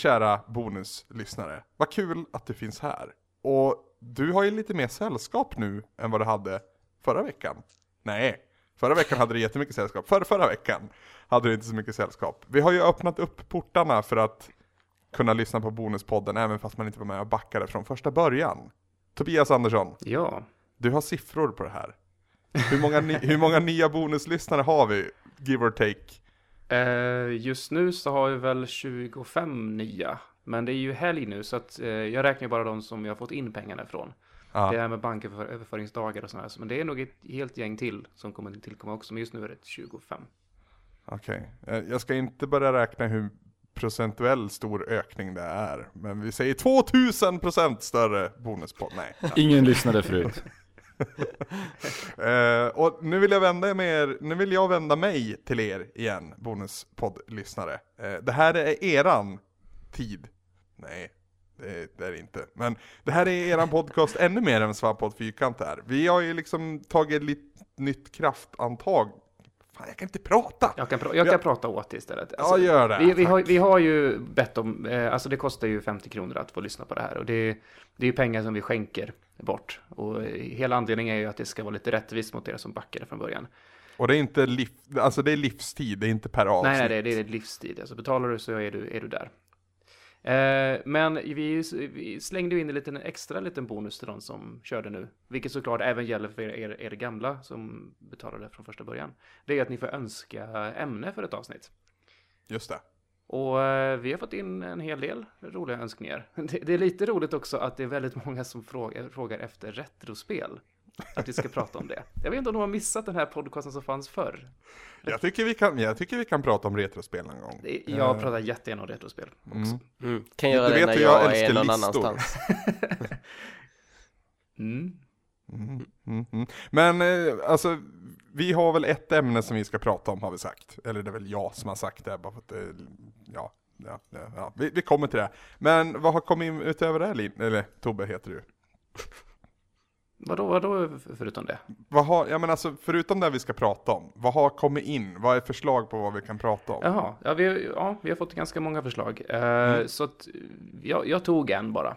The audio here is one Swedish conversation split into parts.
Kära bonuslyssnare! Vad kul att du finns här. Och du har ju lite mer sällskap nu än vad du hade förra veckan. Nej, förra veckan hade du jättemycket sällskap. Förra, förra veckan hade du inte så mycket sällskap. Vi har ju öppnat upp portarna för att kunna lyssna på Bonuspodden även fast man inte var med och backade från första början. Tobias Andersson, Ja, du har siffror på det här. Hur många, hur många nya bonuslyssnare har vi, give or take? Eh, just nu så har vi väl 25 nya. Men det är ju helg nu så att eh, jag räknar bara de som jag har fått in pengarna ifrån. Ja. Det här med banköverföringsdagar och sådär. Men det är nog ett helt gäng till som kommer tillkomma också. Men just nu är det 25. Okej, Eh, jag ska inte börja räkna hur procentuell stor ökning det är. Men vi säger 2000% större bonuspodd. Nej. Ingen lyssnade förut. Eh, och nu vill jag vända med er, nu vill jag vända mig till er igen, bonuspoddlyssnare. Uh, eh, det här är eran tid. Nej, det, det är det inte. Men det här är eran podcast ännu mer än Svamppodd Fyrkant är. Vi har ju liksom tagit lite nytt kraftantag. Fan, jag kan inte prata! Jag kan, pra- jag kan prata åt det istället. Ja, gör det. Vi, vi, har, vi har ju bett om, eh, alltså det kostar ju 50 kronor att få lyssna på det här. Och det, det är ju pengar som vi skänker bort. Och eh, hela anledningen är ju att det ska vara lite rättvist mot er som backade från början. Och det är inte liv, alltså det är livstid, det är inte per avsnitt. Nej, nej, det, det är livstid. Alltså betalar du så är du, är du där. Eh, men vi, vi slängde in en liten extra liten bonus till de som körde nu. Vilket såklart även gäller för er, er, er gamla som betalade från första början. Det är att ni får önska ämne för ett avsnitt. Just det. Och eh, vi har fått in en hel del roliga önskningar. Det, det är lite roligt också att det är väldigt många som frågar, frågar efter retrospel. Att vi ska prata om det. Jag vet inte om de har missat den här podcasten som fanns förr. Jag tycker vi kan, jag tycker vi kan prata om retrospel någon gång. Jag pratar jättegärna om retrospel också. Mm. Kan göra Du det vet när jag jag, älskar är någon listor. annanstans. Mm. Mm, mm, mm. Men eh, alltså, vi har väl ett ämne som vi ska prata om har vi sagt. Eller det är väl jag som har sagt det, bara för att det, ja, ja, ja, ja. Vi, vi kommer till det. Men vad har kommit in utöver det här, Lin? Eller Tobbe heter du. Vadå, vadå förutom det? Vad har, ja men alltså förutom det vi ska prata om, vad har kommit in? Vad är förslag på vad vi kan prata om? Jaha, ja vi, ja, vi har fått ganska många förslag. Eh, Så att jag, jag tog en bara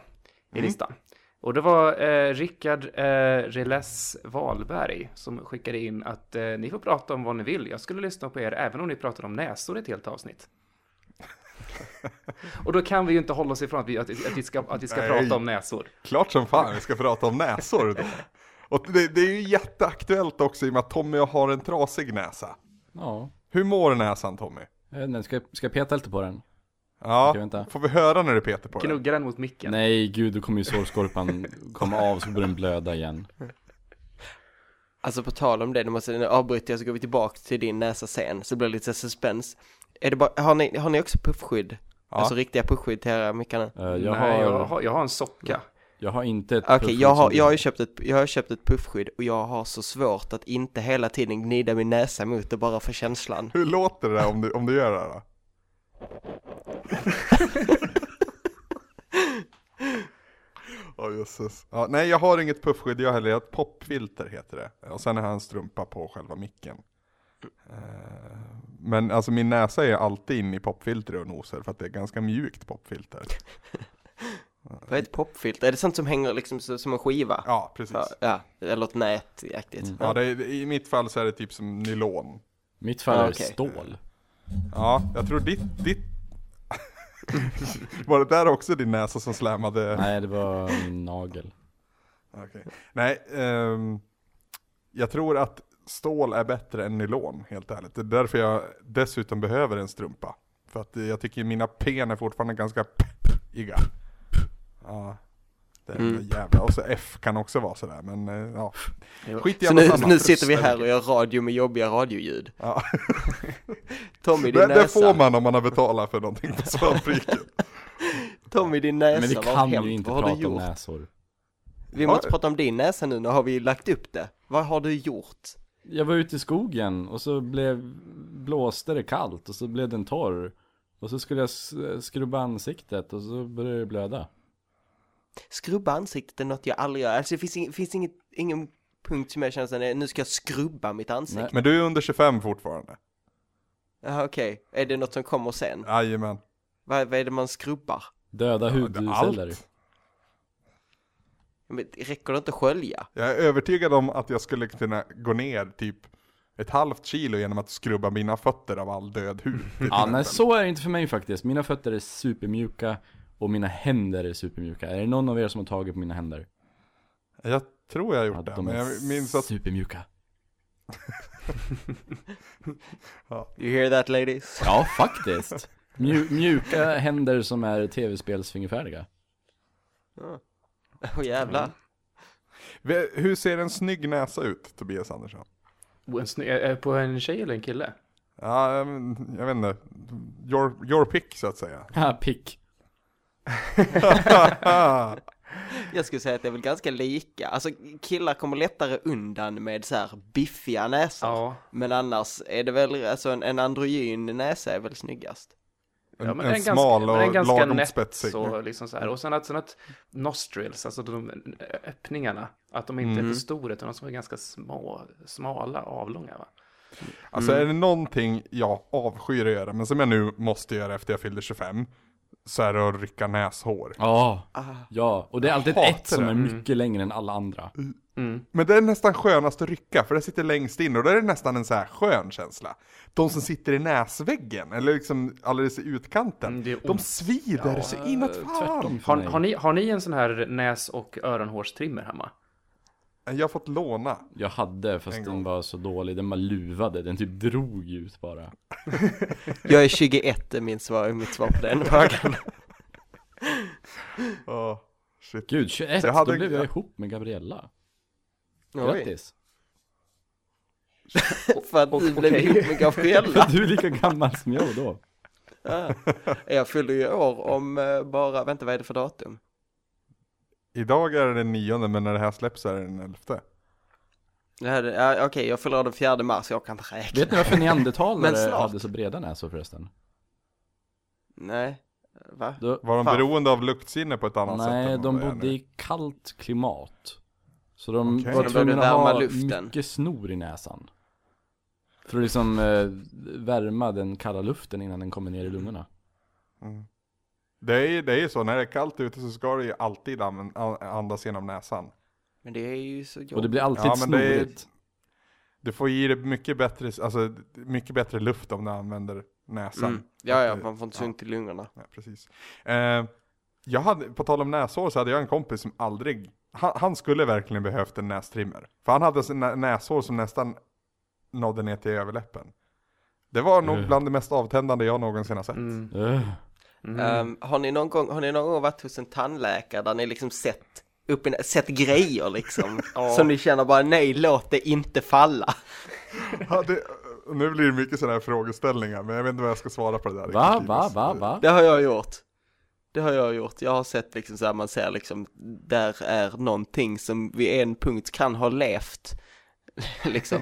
i listan. Och det var eh, Rickard eh, Reles Wahlberg som skickade in att eh, ni får prata om vad ni vill. Jag skulle lyssna på er även om ni pratar om näsor i ett helt avsnitt. Och då kan vi ju inte hålla oss ifrån att vi, att, att vi ska, att vi ska Nej. prata om näsor. Klart som fan vi ska prata om näsor då. Och det, det är ju jätteaktuellt också i och med att Tommy har en trasig näsa. Ja. Hur mår näsan Tommy? Jag vet inte, ska, ska jag peta lite på den? Ja, får vi höra när du petar på den? Knugga den mot micken. Nej, gud, då kommer ju sårskorpan komma av så börjar den blöda igen. Alltså på tal om det, nu måste nu avbryter jag så går vi tillbaka till din näsa sen, så blir det lite suspense. Är det bara, har ni, har ni också puffskydd? Ja. Alltså riktiga puffskydd till era mickarna? Eh, jag, Nej, har, jag, har, jag har en socka. jag har inte ett Okej, puffskydd jag, har, jag, har köpt ett, jag har köpt ett puffskydd och jag har så svårt att inte hela tiden gnida min näsa mot det bara för känslan. Hur låter det om du, om du gör det då? Åh jösses. Ja, nej jag har inget puffskydd jag heller, jag har ett popfilter heter det. Och sen har jag en strumpa på själva micken. Eh, Men alltså min näsa är alltid inne i popfiltret och noser för att det är ganska mjukt popfilter. Vad är ett popfilter? Är det sånt som hänger liksom så, som en skiva? Ja, precis. Ja, ja eller ett nätaktigt. Mm. Ja, det är, i mitt fall så är det typ som nylon. Mitt fall Ja, är okej. stål. Ja, jag tror ditt, ditt... Var det där också din näsa som slammade? Nej, det var min nagel. Okej. Nej, ehm, jag tror att stål är bättre än nylon, helt ärligt. Det är därför jag dessutom behöver en strumpa. För att jag tycker mina pen är fortfarande ganska p-iga. Ja, det är Mm. jävla. Och så F kan också vara sådär, men eh, ja. Skit i Så alla nu, samma. nu sitter vi här och gör radio med jobbiga radioljud. Ja. Tommy din det näsa. får man om man har betalat för någonting på svampriket. Tommy din näsa, Men vi kan har ju inte prata om gjort? näsor. Vi måste prata om din näsa nu, nu har vi lagt upp det. Vad har du gjort? Jag var ute i skogen och så blev, blåste det kallt och så blev den torr. Och så skulle jag skrubba ansiktet och så började det blöda. Skrubba ansiktet är något jag aldrig gör. Alltså det finns, ing, finns inget, ingen punkt som jag känner såhär, nu ska jag skrubba mitt ansikte. Nej. Men du är under 25 fortfarande? Jaha okej, är det något som kommer sen? Jajamän. Vad, vad är det man skrubbar? Döda Allt. Men räcker det inte att skölja? Jag är övertygad om att jag skulle kunna gå ner typ ett halvt kilo genom att skrubba mina fötter av all död hud. till Ja, nej så är det inte för mig faktiskt. Mina fötter är supermjuka och mina händer är supermjuka. Är det någon av er som har tagit på mina händer? Jag tror jag har gjort Ja, det, de men är jag minns att supermjuka. You hear that ladies? Ja, faktiskt. Mju mjuka händer som är tv-spelsfingerfärdiga. Åh oh, jävlar. V- Hur ser en snygg näsa ut, Tobias Andersson? En sny- är på en tjej eller en kille? Ja, jag vet inte. Your, your pick så att säga. Ha, pick. Jag skulle säga att det är väl ganska lika. Alltså killar kommer lättare undan med så här biffiga näsor. Ja. Men annars är det väl, alltså en, en androgyn näsa är väl snyggast. En, Ja, men en en smal ganska, men en och ganska lagom nätt spetsig. och liksom så här. Och sen att, sen att nostrils, alltså de öppningarna, att de inte är Mm. för stora utan de som är ganska små, smala, avlånga va? Alltså Mm. är det någonting jag avskyr att göra, men som jag nu måste göra efter jag fyllde 25, så är det att rycka näshår. Ja, Ah. ja. Och det är alltid ett som det. är mycket längre än alla andra. Mm. Men det är nästan skönast att rycka, för det sitter längst in och då är det nästan en så här skön känsla. De som sitter i näsväggen, eller liksom alldeles i utkanten, Mm, de svider så inåt fan. Har, har, ni, har ni en sån här näs och öronhårstrimmer hemma? Jag har fått låna. Jag hade, fast En den var så dålig. Den var luvade, den typ drog ut bara. Jag är 21 är min svar, mitt svar på den frågan. Åh, shit. Gud, 21, Jag hade- då blev jag ihop med Gabriella. Grattis. för att du blev ihop med Gabriella. Du är lika gammal som jag då. Ja. Jag fyller ju år om eh, bara, vänta vad är det för datum? Idag är det den nionde, men när det här släpps är det den elfte. Det här, är- ja, Okej, jag fyller den 4 mars, jag kan inte räkna. Vet ni varför neandertalare hade så breda näsor förresten? Nej, va? Då, Var de Fan. beroende av luktsinne på ett annat sätt? nej, de bodde i kallt klimat. Så de Okej. var tvungna att värma ha luften. mycket snor i näsan. För att liksom eh, värma den kalla luften innan den kommer ner i lungorna. Mm. Det är det är ju så, när det är kallt ute så ska du ju alltid andas genom näsan. Men det är ju så Och det jobbigt. blir alltid Ja, snorigt. Du får i dig mycket bättre, alltså, mycket bättre luft om du använder näsan. Mm. Ja, ja, man får inte ja. sunt i lungorna. Ja, precis. Eh, jag hade, på tal om näshår så hade jag en kompis som aldrig, han, han skulle verkligen behövt en nästrimmer. För han hade näshår som nästan nådde ner till överläppen. Det var nog Mm. bland det mest avtändande jag någonsin har sett. Mm. Mm. Ehm, har, ni någon gång, har ni någon gång varit hos en tandläkare där ni liksom sett, upp i, sett grejer liksom? Ja. Som ni känner bara, nej, låt det inte falla. Ja, det, nu blir det mycket sådana här frågeställningar, men jag vet inte vad jag ska svara på det där. Va, riktigt, va, va, va? Det har jag gjort. Det har jag gjort. Jag har sett liksom så här, man ser liksom, där är någonting som vid en punkt kan ha levt. liksom.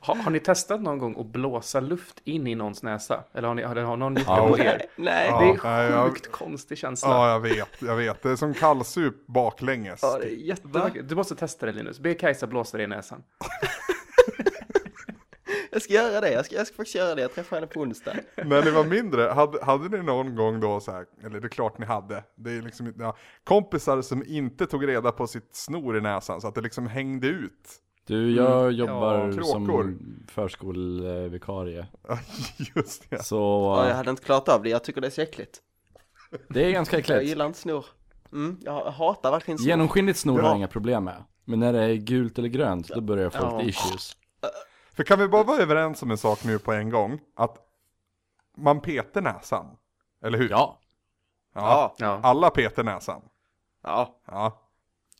Har, har ni testat någon gång att blåsa luft in i någons näsa? Eller har, ni, har, har någon gjort det på er? Nej, Ja. Det är nej, jag- sjukt konstig känsla. Ja, jag vet, jag vet. Det är som kallsup baklänges. ja, det är Va? jättevackert. Du måste testa det Linus. Be Kajsa blåsa dig i näsan. Jag ska göra det, jag ska, jag ska faktiskt göra det. Jag träffar henne på onsdag. När ni var mindre, hade, hade ni någon gång då så här, eller det är klart ni hade, det är liksom, ja, kompisar som inte tog reda på sitt snor i näsan så att det liksom hängde ut? Du, jag jobbar Ja, som. Ja, Just det. Så Ja, jag hade inte klarat av det, jag tycker det är så äckligt. det är ganska Jag äckligt. gillar inte snor. Mm, jag hatar verkligen snor. Genomskinligt snor har Ja. jag inga problem med. Men när det är gult eller grönt, då börjar jag få Ja. lite issues. För kan vi bara vara överens om en sak nu på en gång? Att man peter näsan, eller hur? Ja. Ja, Ja. Alla peter näsan. ja. Ja.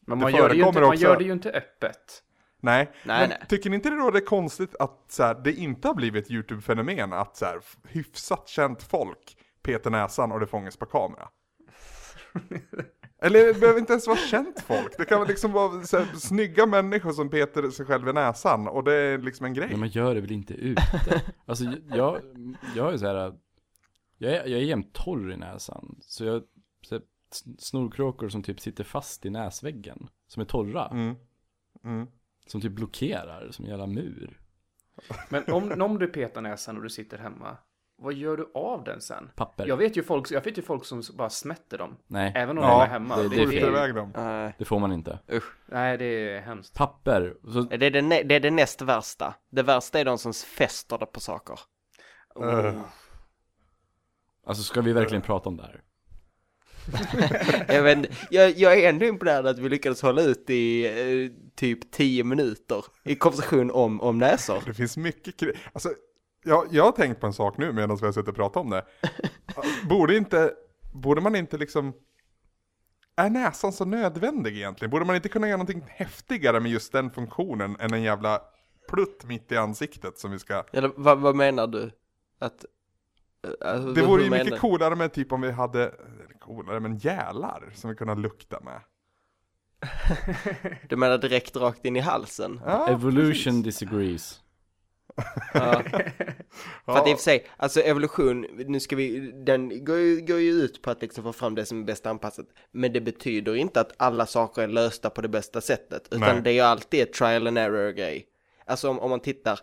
Men Det man gör det, ju inte, man gör det ju inte öppet. Nej, Nej, men nej. tycker ni inte det då det är konstigt att så här, det inte har blivit ett YouTube-fenomen att så här, hyfsat känt folk peter näsan och det fångas på kamera? Eller det behöver inte ens vara känt folk, det kan liksom vara så här, snygga människor som peter sig själv i näsan och det är liksom en grej. Men man gör det väl inte ute? Alltså jag, jag är så här. Jag är, jag är jämt torr i näsan. Så jag, så här, snorkråkor som typ sitter fast i näsväggen. Som är torra. Mm. Mm. Som typ blockerar, som en jävla mur. Men om, om du petar näsan och du sitter hemma. vad gör du av den sen? Papper. Jag vet ju folk, jag vet ju folk som bara smätter dem. Nej, Även om Ja, de är hemma. det- Det, det är iväg dem. Nej, det får man inte. usch. Nej, det är hemskt. Papper. Så, Det är det, det är det näst värsta. Det värsta är de som fäster det på saker. Eh, alltså ska vi verkligen prata om det här? Jag, vet, jag, jag är ändå imponerad att vi lyckades hålla ut i eh, typ 10 minuter i konversation om, om näsor. Det finns mycket kri- Alltså, jag, jag har tänkt på en sak nu medan vi har suttit och pratat om det. Borde inte, borde man inte liksom, är näsan så nödvändig egentligen? Borde man inte kunna göra någonting häftigare med just den funktionen än en jävla plutt mitt i ansiktet som vi ska... Eller vad, vad menar du? Att... eh, alltså, Det vore ju menar- mycket coolare med typ om vi hade, coolare, men gälar som vi kunde lukta med. Du menar direkt rakt in i halsen? Ja, Evolution disagrees. Ja. För att i och för sig, alltså evolution, nu ska vi, den går ju, går ju ut på att liksom få fram det som är bäst anpassat. Men det betyder inte att alla saker är lösta på det bästa sättet. Utan Nej. det är ju alltid ett trial and error grej. Alltså om, om man tittar,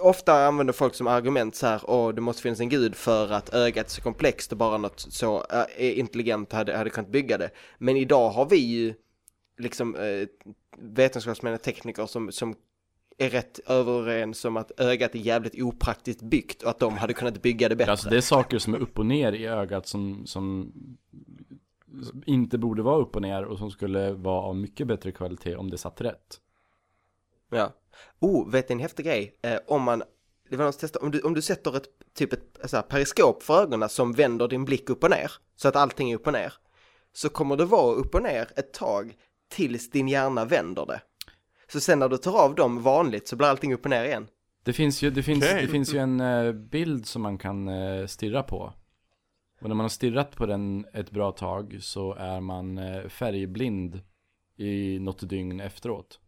ofta använder folk som argument så här, åh det måste finnas en gud för att ögat är så komplext och bara något så äh, intelligent hade, hade kunnat bygga det. Men idag har vi ju liksom eh, vetenskapsmän och tekniker som, som är rätt överens om att ögat är jävligt opraktiskt byggt och att de hade kunnat bygga det bättre. Alltså det är saker som är upp och ner i ögat som, som inte borde vara upp och ner och som skulle vara av mycket bättre kvalitet om det satt rätt. Ja. Oh, vet du en häftig grej? Eh, om man, det var någon som testade, om du, om du sätter ett typ ett så här, periskop för ögonen som vänder din blick upp och ner, så att allting är upp och ner, så kommer det vara upp och ner ett tag tills din hjärna vänder det. Så sen när du tar av dem vanligt så blir allting upp och ner igen. Det finns ju, det finns, Okej. det finns ju en eh, bild som man kan eh, stirra på. Och när man har stirrat på den ett bra tag så är man eh, färgblind i något dygn efteråt.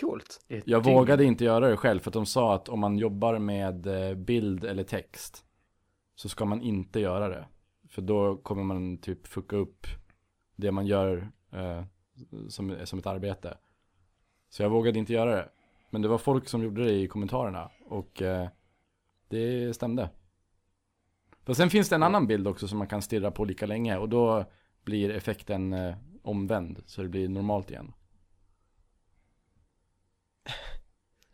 Coolt. Jag dygn. vågade inte göra det själv för att de sa att om man jobbar med eh, bild eller text så ska man inte göra det. För då kommer man typ fucka upp det man gör eh, som, som ett arbete. Så jag vågade inte göra det. Men det var folk som gjorde det i kommentarerna och eh, det stämde. För sen finns det en annan bild också som man kan stirra på lika länge och då blir effekten eh, omvänd så det blir normalt igen.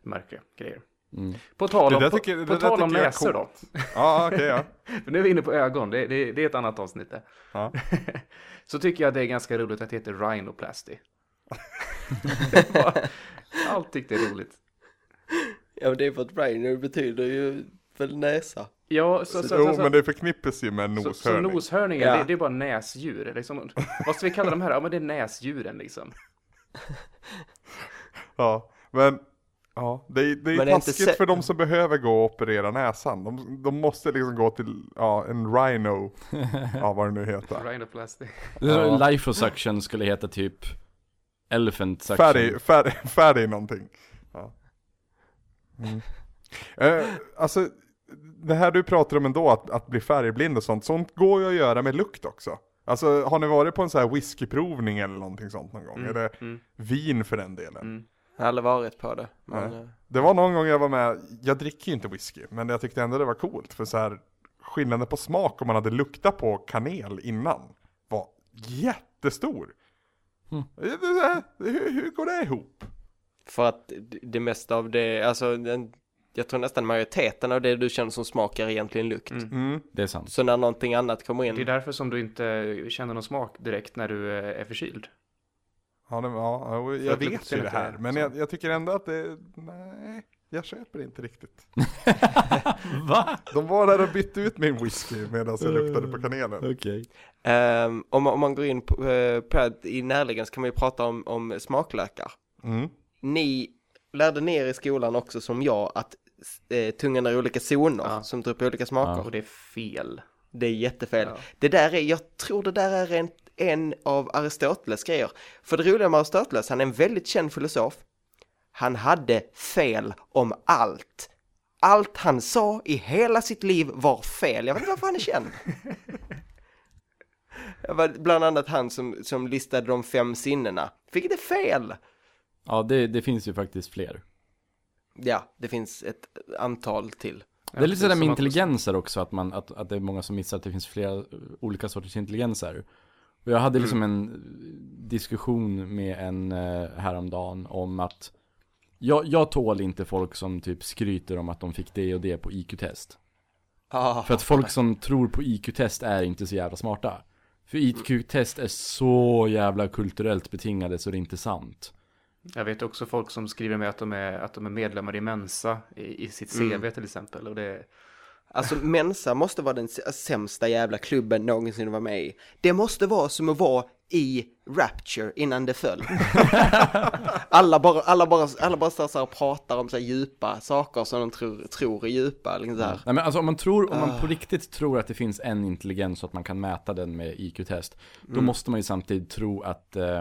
Märkliga grejer. Mm. På tal Det om, på, tycker- det på där tal om näsor då. Ja, okej ja. För nu är vi inne på ögon, det, det, det är ett annat avsnitt det. Ja. Så tycker jag det är ganska roligt att det heter rhinoplasty. Det var- Allt tyckte det är roligt. Ja men det är för att Rainer betyder ju väl näsa. Ja, så, så, så, Jo, så, men det förknippas ju med en så, så noshörning. noshörningen, Ja. det, det är bara näsdjur. Liksom, vad ska vi kalla de här? Ja, men det är näsdjuren liksom. Ja, men ja, det är, det är Men är inte taskigt sä- för de som behöver gå och operera näsan. De, de måste liksom gå till ja, en rhino, ja vad det nu heter. Rhinoplasty. Ja. Liposuction skulle heta typ Elephant suction. Färdig, färdig, färdig någonting. Ja. Mm. Eh, alltså, det här du pratar om ändå, att, att bli färgblind och sånt, sånt går ju att göra med lukt också. Alltså har ni varit på en sån här whiskyprovning eller någonting sånt någon gång? Eller mm. vin för den delen? Jag har aldrig varit på det. Men, Nej. eh, Det var någon gång jag var med, jag dricker ju inte whisky, men jag tyckte ändå det var coolt för så här skillnaden på smak om man hade luktat på kanel innan var jättestor. Mm. Det- det- det- Hur, hur går det ihop? För att det mesta av det, alltså den, jag tror nästan majoriteten av det du känner som smak är egentligen lukt. Mm. Mm. Det är sant. Så när någonting annat kommer Det är in, därför som du inte känner någon smak direkt när du eh, är förkyld. Ja, det, ja, ja, jag att vet ju det inte här, är men jag, jag tycker ändå att det, nej, jag köper inte riktigt. Va? De var där och bytte ut min whisky medan jag luktade på kanelen. Okej. Ehm, om, man- om man går in på, eh, på det, i närliggande så kan man ju prata om, om smaklökar. Mm. Ni lärde ner i skolan också som jag att eh, tungan är olika zoner Ja. som tar upp olika smaker. Och det är fel. Det är jättefel. Ja. Det där är, jag tror det där är en, en av Aristoteles grejer. För det roliga med Aristoteles, han är en väldigt känd filosof. Han hade fel om allt. Allt han sa i hela sitt liv var fel. Jag vet inte varför han är känd. Det var bland annat han som, som listade de fem sinnena. Vilket är fel. Ja, det, det finns ju faktiskt fler. Ja, det finns ett antal till. Det är lite sådär med intelligenser också, att, man, att, att det är många som missar att det finns flera olika sorters intelligenser. Och jag hade liksom en diskussion med en eh, häromdagen om att jag, jag tål inte folk som typ skryter om att de fick det och det på IQ-test. Ah, För att folk som tror på IQ-test är inte så jävla smarta. För IQ-test är så jävla kulturellt betingade så det är inte sant. Jag vet också folk som skriver med att de är, att de är medlemmar i Mensa i, i sitt CV till exempel. Och det, Alltså Mensa måste vara den sämsta jävla klubben någonsin vara med i. Det måste vara som att vara i Rapture innan det föll. alla bara, alla bara, alla bara står så här och pratar om så här djupa saker som de tror, tror är djupa. Liksom. Nej men alltså om man tror, om Ah. man på riktigt tror att det finns en intelligens så att man kan mäta den med IQ-test Då Mm. måste man ju samtidigt tro att eh,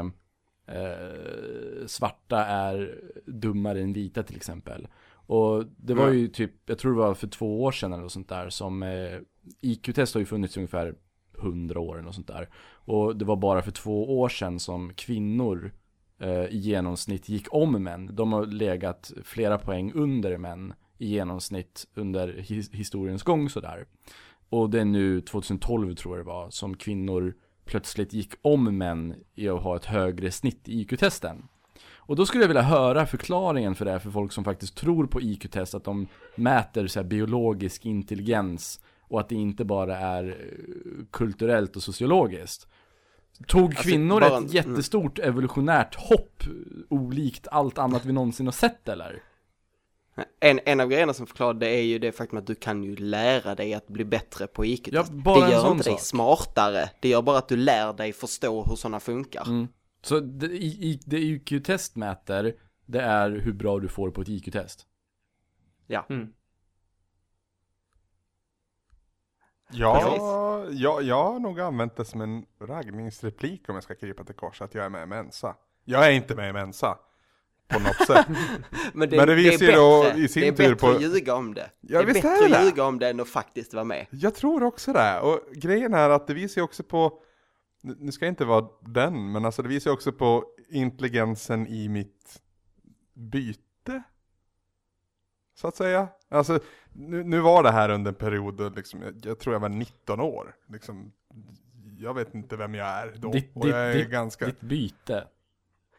eh, svarta är dummare än vita till exempel Och det var ju typ, jag tror det var för två år sedan eller något sånt där som eh, IQ-test har ju funnits i ungefär 100 år eller något sånt där Och det var bara för två år sedan som kvinnor eh, i genomsnitt gick om män De har legat flera poäng under män i genomsnitt under his- historiens gång sådär. Och det är nu 2012 tror jag det var som kvinnor plötsligt gick om män i att ha ett högre snitt i IQ-testen. Och då skulle jag vilja höra förklaringen för det här för folk som faktiskt tror på IQ-test, att de mäter så biologisk intelligens och att det inte bara är eh, kulturellt och sociologiskt. Tog kvinnor bara- ett jättestort evolutionärt hopp, olikt allt annat vi någonsin har sett eller? En, en av grejerna som förklarar det är ju det faktum att du kan ju lära dig att bli bättre på IQ. Ja, det gör inte dig sak. smartare, det gör bara att du lär dig förstå hur sådana funkar. Mm. Så det, i, det IQ-test mäter, det är hur bra du får på ett IQ-test. Ja. mm. Ja, jag, jag har nog använt det som en raggningsreplik om jag ska krypa till korset, att jag är med i Mensa. Jag är inte med i Mensa. På något sätt. Men det, Men det visar ju då i sin det är tur bättre på- att ljuga om det. Ja, det är bättre är det. att ljuga om det än att faktiskt vara med. Jag tror också det. Och grejen är att det visar ju också på, nu ska jag inte vara den, men alltså det visar ju också på intelligensen i mitt byte. Så att säga. Alltså, nu, nu var det här under en period liksom, jag, jag tror jag var 19 år. Liksom, jag vet inte vem jag är då. Ditt, och ditt, jag är ditt, ganska... ditt byte.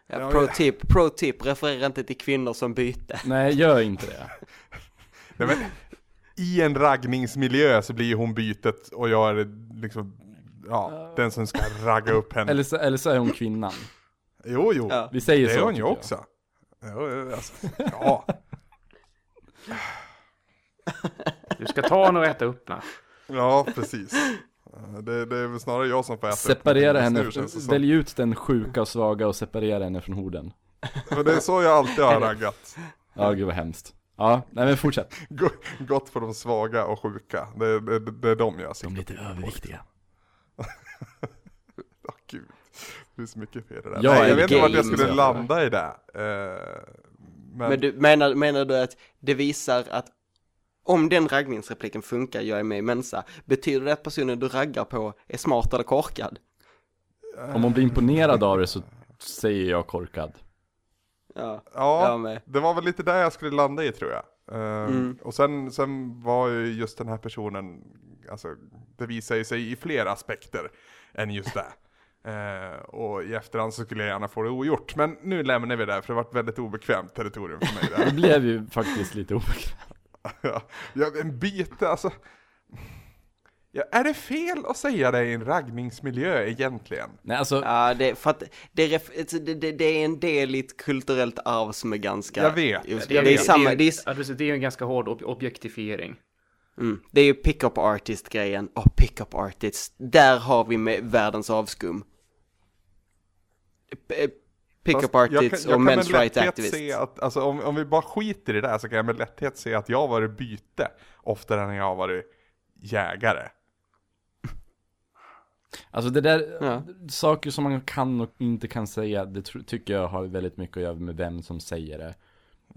Ja, pro, tip, pro tip, referera inte till kvinnor som byte. Nej, gör inte det. Nej, men, I en raggningsmiljö så blir hon bytet och jag är liksom, ja, den som ska ragga upp henne. Eller så, eller så är hon kvinnan. Jo, jo. Ja. Vi säger Det så. är hon ju också. Jo, alltså, ja. Du ska ta honom och äta upp den. ja, precis. Det, det är väl snarare jag som får äta upp Separera någonting henne, det välj ut den sjuka och svaga och separera henne från horden. Och det är så jag alltid har raggat. Ja, gud vad hemskt. Ja, nej men fortsätt. Gått på de svaga och sjuka. Det, det, det är de jag siktar på. överviktiga. Åh gud. Det är så mycket fel i det där. Jag Nej, jag vet inte vart jag skulle landa i det. Eh, men, Men du, menar, menar du att det visar att om den raggningsrepliken funkar, jag är med i Mensa, betyder det att personen du raggar på är smart eller korkad? Om hon blir imponerad av det så säger jag korkad. Ja, ja, jag med. det var väl lite där jag skulle landa i tror jag. Eh, Mm. Och sen, sen var ju just den här personen, alltså det visar ju sig i fler aspekter än just det. Eh, och i efterhand så skulle jag gärna få det ogjort. Men nu lämnar vi det, för det har varit väldigt obekvämt territorium för mig. Det Där. blev ju faktiskt lite obekvämt. ja, en byte, alltså. Ja, är det fel att säga det i en raggningsmiljö egentligen? Nej alltså, Ja, det, för att det, är alltså, det, det, det är en del i ett kulturellt arv som är ganska... Jag vet. Just, Jag det, är vet. samma, det, det, är, är, ja, precis, det är en ganska hård ob objektifiering. Mm, det är ju pick-up artist-grejen. Åh, pick-up artist. Där har vi med världens avskum. P- Pick-up Fast jag kan- artists jag och men's right activists. se att, alltså om, om vi bara skiter i det här så kan jag med lätthet se att jag har varit byte oftare än jag har varit jägare. alltså det där, Ja. saker som man kan och inte kan säga, det tycker jag har väldigt mycket att göra med vem som säger det.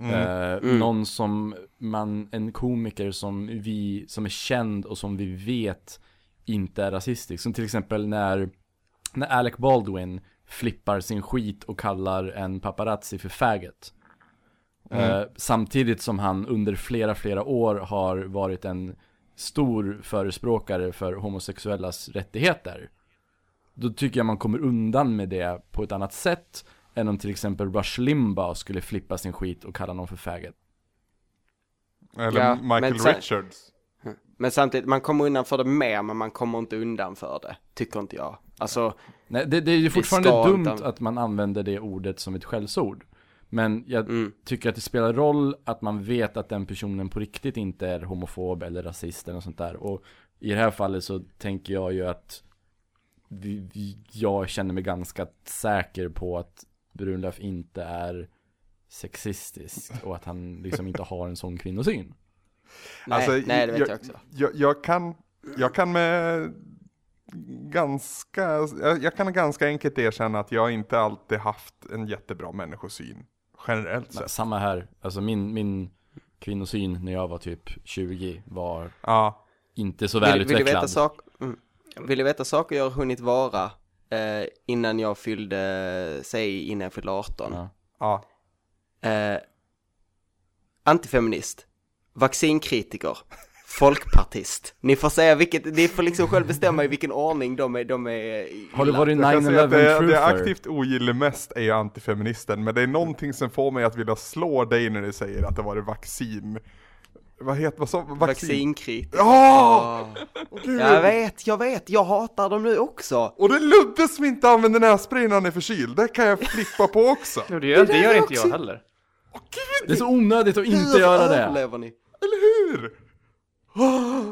Eh, Någon som man, en komiker som vi, som är känd och som vi vet inte är rasistisk. Som till exempel när, när Alec Baldwin flippar sin skit och kallar en paparazzi för faggot. Eh, samtidigt som han under flera, flera år har varit en stor förespråkare för homosexuellas rättigheter. Då tycker jag man kommer undan med det på ett annat sätt än om till exempel Rush Limbaugh skulle flippa sin skit och kalla någon för faggot. Eller Ja, Michael men Richards. Men samtidigt, man kommer undan för det mer, men man kommer inte undan för det. Tycker inte jag. Alltså, Nej, det, det är ju fortfarande dumt inte- att man använder det ordet som ett skällsord. Men jag Mm. tycker att det spelar roll att man vet att den personen på riktigt inte är homofob eller rasist eller sånt där. Och i det här fallet så tänker jag ju att vi, vi, jag känner mig ganska säker på att Brunlöf inte är sexistisk och att han liksom inte har en sån kvinnosyn. nej, Alltså, nej det vet jag, jag- också. Jag, jag, kan, jag kan med ganska, jag, jag kan ganska enkelt erkänna att jag inte alltid haft en jättebra människosyn. Generellt sett. Samma här, alltså min, min kvinnosyn när jag var typ 20 var Ja. inte så Vill, vill, du välutvecklad. veta sak, mm. vill du veta saker jag har hunnit vara eh, innan jag fyllde, säg innan jag fyllde 18? Ja. Ja. Eh, antifeminist, vaccinkritiker, folkpartist. Ni får säga vilket, ni får liksom själv bestämma i vilken ordning de är, de är Har du varit Jag kan säga att 9-11 det, jag- det truther? jag aktivt ogillar mest är ju antifeministen, men det är någonting som får mig att vilja slå dig när du säger att det var vaccin. Vad heter, vad sa, vaccin? Vaccinkritiker. Ja! Ja. Jag vet, jag vet, jag hatar dem nu också. Och det är Ludde som inte använder nässpray när han är förkyld, det kan jag flippa på också. Jo, det gör, det där gör är inte jag också- heller. Åh gud, Det är så onödigt att inte Hur göra det. ni? eller hur?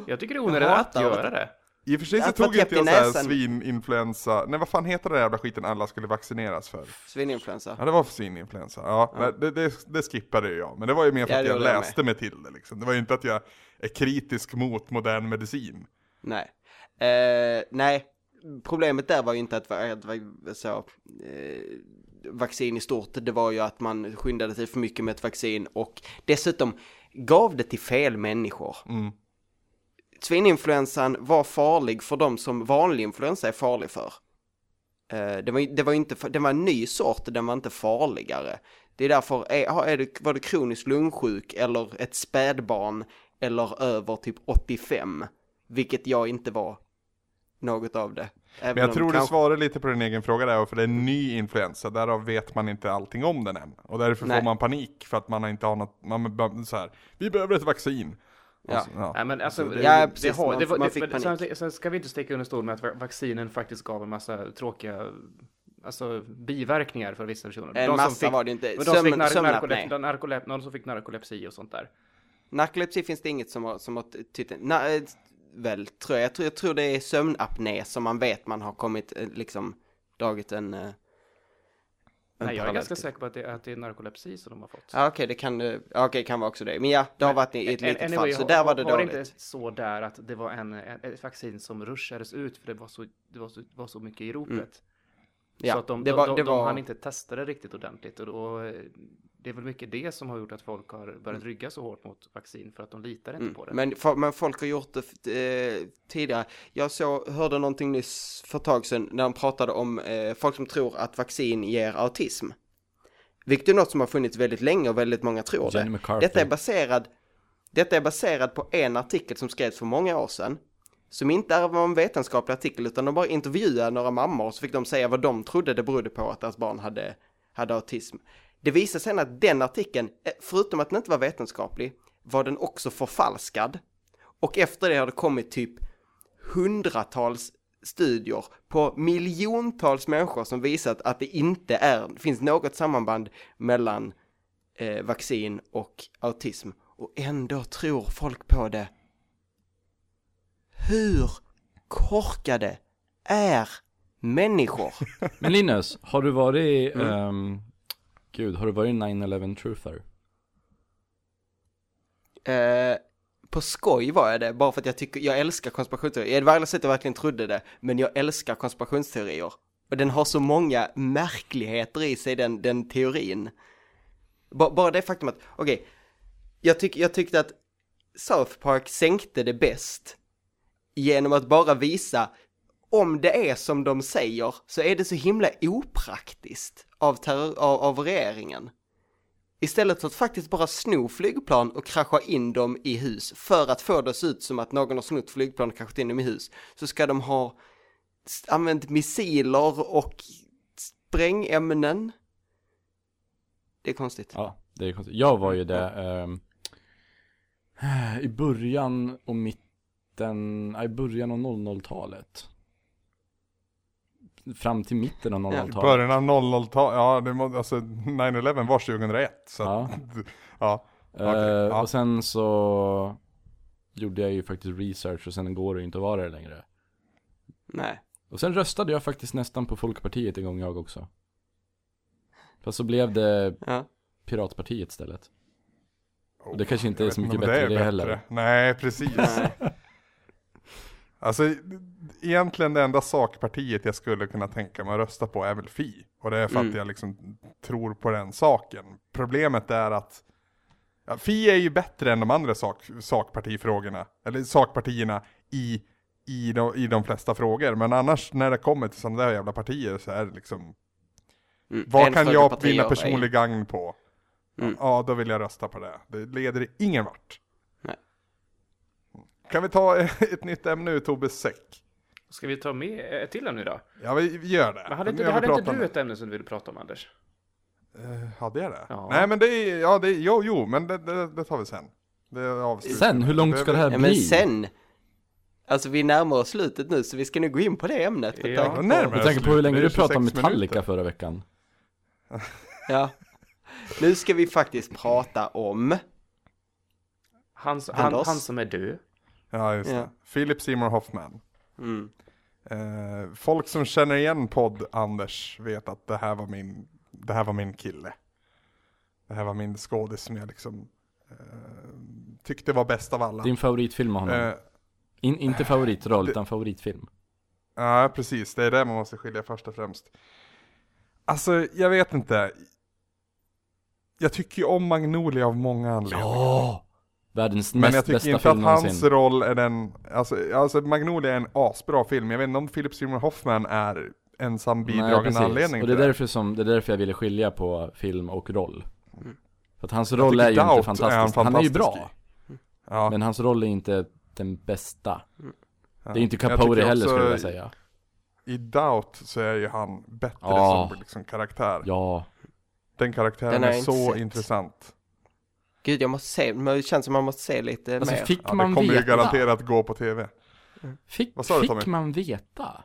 Jag tycker det är onödigt Jag att göra det. I och för sig så tog inte jag såhär svininfluensa, nej vad fan heter där jävla skiten alla skulle vaccineras för? Svininfluensa. Ja det var för svininfluensa, ja, Men det, det, det skippade jag. Men det var ju mer för Ja, att jag jag läste mig till det liksom. Det var ju inte att jag är kritisk mot modern medicin. Nej. Eh, nej, problemet där var ju inte att, att så, eh, vaccin i stort, det var ju att man skyndade sig för mycket med ett vaccin och dessutom gav det till fel människor. Mm. Svininfluensan var farlig för de som vanlig influensa är farlig för. Eh, det var, det var inte, det var en ny sort, den var inte farligare. Det är därför, är, är det, var du kroniskt lungsjuk eller ett spädbarn eller över typ 85, vilket jag inte var något av det. Även Men jag tror du kanske- svarar lite på din egen fråga där, för det är en ny influensa, därav vet man inte allting om den än. Och därför Nej. får man panik, för att man inte har något, man så här, vi behöver ett vaccin. Ja. Och så, ja. Nej men alltså, Så det, det- Ja, det, precis, har, man- det, var- man det, fick men panik. samtidigt- Sen ska vi inte sticka under stol med att va- vaccinen faktiskt gav en massa tråkiga alltså, biverkningar för vissa personer. En De som massa fick- var det inte. men de som fick Sömn, nar- sömnapné. narkolep, narkolep, någon som fick narkolepsi och sånt där. Narkolepsi finns det inget som har, som har titeln. Na, eh, väl, tror jag. Jag tror, jag tror det är sömnapné som man vet man har kommit, eh, liksom, dragit en... eh, Nej, jag är ganska till. säker på att det, att det är narkolepsi som de har fått. Ja, okej, det kan det, ja, kan vara också det. Men ja, det har varit i ett litet anyway, fall, så har- där var det dåligt. det inte så där att det var en, en, ett vaccin som rushades ut för det var så, det var så, det var så mycket i ropet. Mm. Ja, så att de, det de, var- de, det de var- hann inte testa det riktigt ordentligt. Och, eh, det är väl mycket det som har gjort att folk har börjat rygga så hårt mot vaccin för att de litar inte Mm. på det. Men, men folk har gjort det eh, tidigare. Jag så, hörde någonting nyss för ett tag sedan när de pratade om eh, folk som tror att vaccin ger autism. Vilket är något som har funnits väldigt länge och väldigt många tror Jenny det. McCarthy. Detta är baserad Detta är baserad på en artikel som skrevs för många år sedan. Som inte är var en vetenskaplig artikel utan de bara intervjuade några mammor och så fick de säga vad de trodde det berodde på att deras barn hade, hade autism. Det visade sig sen att den artikeln, eh, förutom att den inte var vetenskaplig, var den också förfalskad. Och efter det har det kommit typ hundratals studier på miljontals människor som visat att det inte är, finns något samband mellan eh, vaccin och autism. Och ändå tror folk på det. Hur korkade är människor? Men Linus, har du varit, Mm. ehm, gud, har du varit 9-11 truther? Eh, på skoj var jag det, bara för att jag tycker, jag älskar konspirationsteorier. Det var aldrig så att jag verkligen trodde det, men jag älskar konspirationsteorier. Och den har så många märkligheter i sig, den, den teorin. B bara det faktum att, okej, jag, tyck, jag tyckte att South Park sänkte det bäst genom att bara visa om det är som de säger så är det så himla opraktiskt av, terror, av, av regeringen. Istället för att faktiskt bara sno flygplan och krascha in dem i hus för att få det att se ut som att någon har snott flygplan och kraschat in dem i hus så ska de ha använt missiler och sprängämnen. Det är konstigt. Ja, det är konstigt. Jag var ju det eh, i början och mitten, i början av 00-talet. Fram till mitten av I 00-talet. början av 00-talet, ja det må, alltså 9-11 var 2001. Så Ja. ja. ja. Eh, Okej, ja. Och sen så gjorde jag ju faktiskt research och sen går det ju inte att vara det längre. Nej. Och sen röstade jag faktiskt nästan på Folkpartiet en gång jag också. Fast så blev det Ja. Piratpartiet istället. Och det kanske inte Jag är så mycket bättre det heller. Nej, precis. Alltså, egentligen det enda sakpartiet jag skulle kunna tänka mig att rösta på är väl Fi. Och det är för Mm. att jag liksom tror på den saken. Problemet är att ja, Fi är ju bättre än de andra sak, sakpartifrågorna, eller sakpartierna i, i, de, i de flesta frågor. Men annars när det kommer till sådana där jävla partier så är det liksom, Mm. vad En kan jag vinna personlig gagn på? Mm. Ja, då vill jag rösta på det. Det leder ingen vart. Kan vi ta ett nytt ämne ur Tobbes säck? Ska vi ta med ett till ämne idag? Ja, vi gör det. Men hade, inte, hade inte du ett ämne som du ville prata om, Anders? det. Eh, hade jag det? Ja. Nej, men det är, ja, det är, jo, jo, men det, det, det tar vi sen. Sen, hur långt ska det här Ja, bli? men sen. Alltså vi närmar oss slutet nu så vi ska nu gå in på det ämnet. Med Ja. tanke på- Närmare Jag tänker på hur länge du pratade om 26 Metallica minuter. förra veckan. Ja. Nu ska vi faktiskt prata om, Han, han, han som är död. Ja, just Ja. det. Philip Seymour Hoffman. mm, Eh, folk som känner igen podd Anders vet att det här var min, det här var min kille. Det här var min skådis som jag liksom eh, tyckte var bäst av alla. Din favoritfilm med honom. Eh, In, inte favoritroll, det- utan favoritfilm. Ja, precis. Det är det man måste skilja först och främst. Alltså, jag vet inte. Jag tycker ju om Magnolia av många anledningar. Ja! Världens Men näst jag tycker bästa inte att hans någonsin. roll är den, alltså, alltså Magnolia är en asbra film. Jag vet inte om Philip Seymour Hoffman är ensam bidragande anledning Och det är, till det. därför som, det är därför jag ville skilja på film och roll. Mm. För att hans roll är ju inte fantastisk. är Han är ju fantastisk bra. Ja, Men hans roll är inte den bästa. ja. Det är inte Capote heller också skulle jag vilja säga. I Doubt så är ju han bättre Ja. som liksom karaktär. Ja. Den karaktären Den är inte så sett. intressant. Gud jag måste se, men det känns som man måste se lite Alltså mer. fick Ja, det man kommer ju veta? garanterat gå på tv. Fick, Vad sa du, fick Tommy? man veta?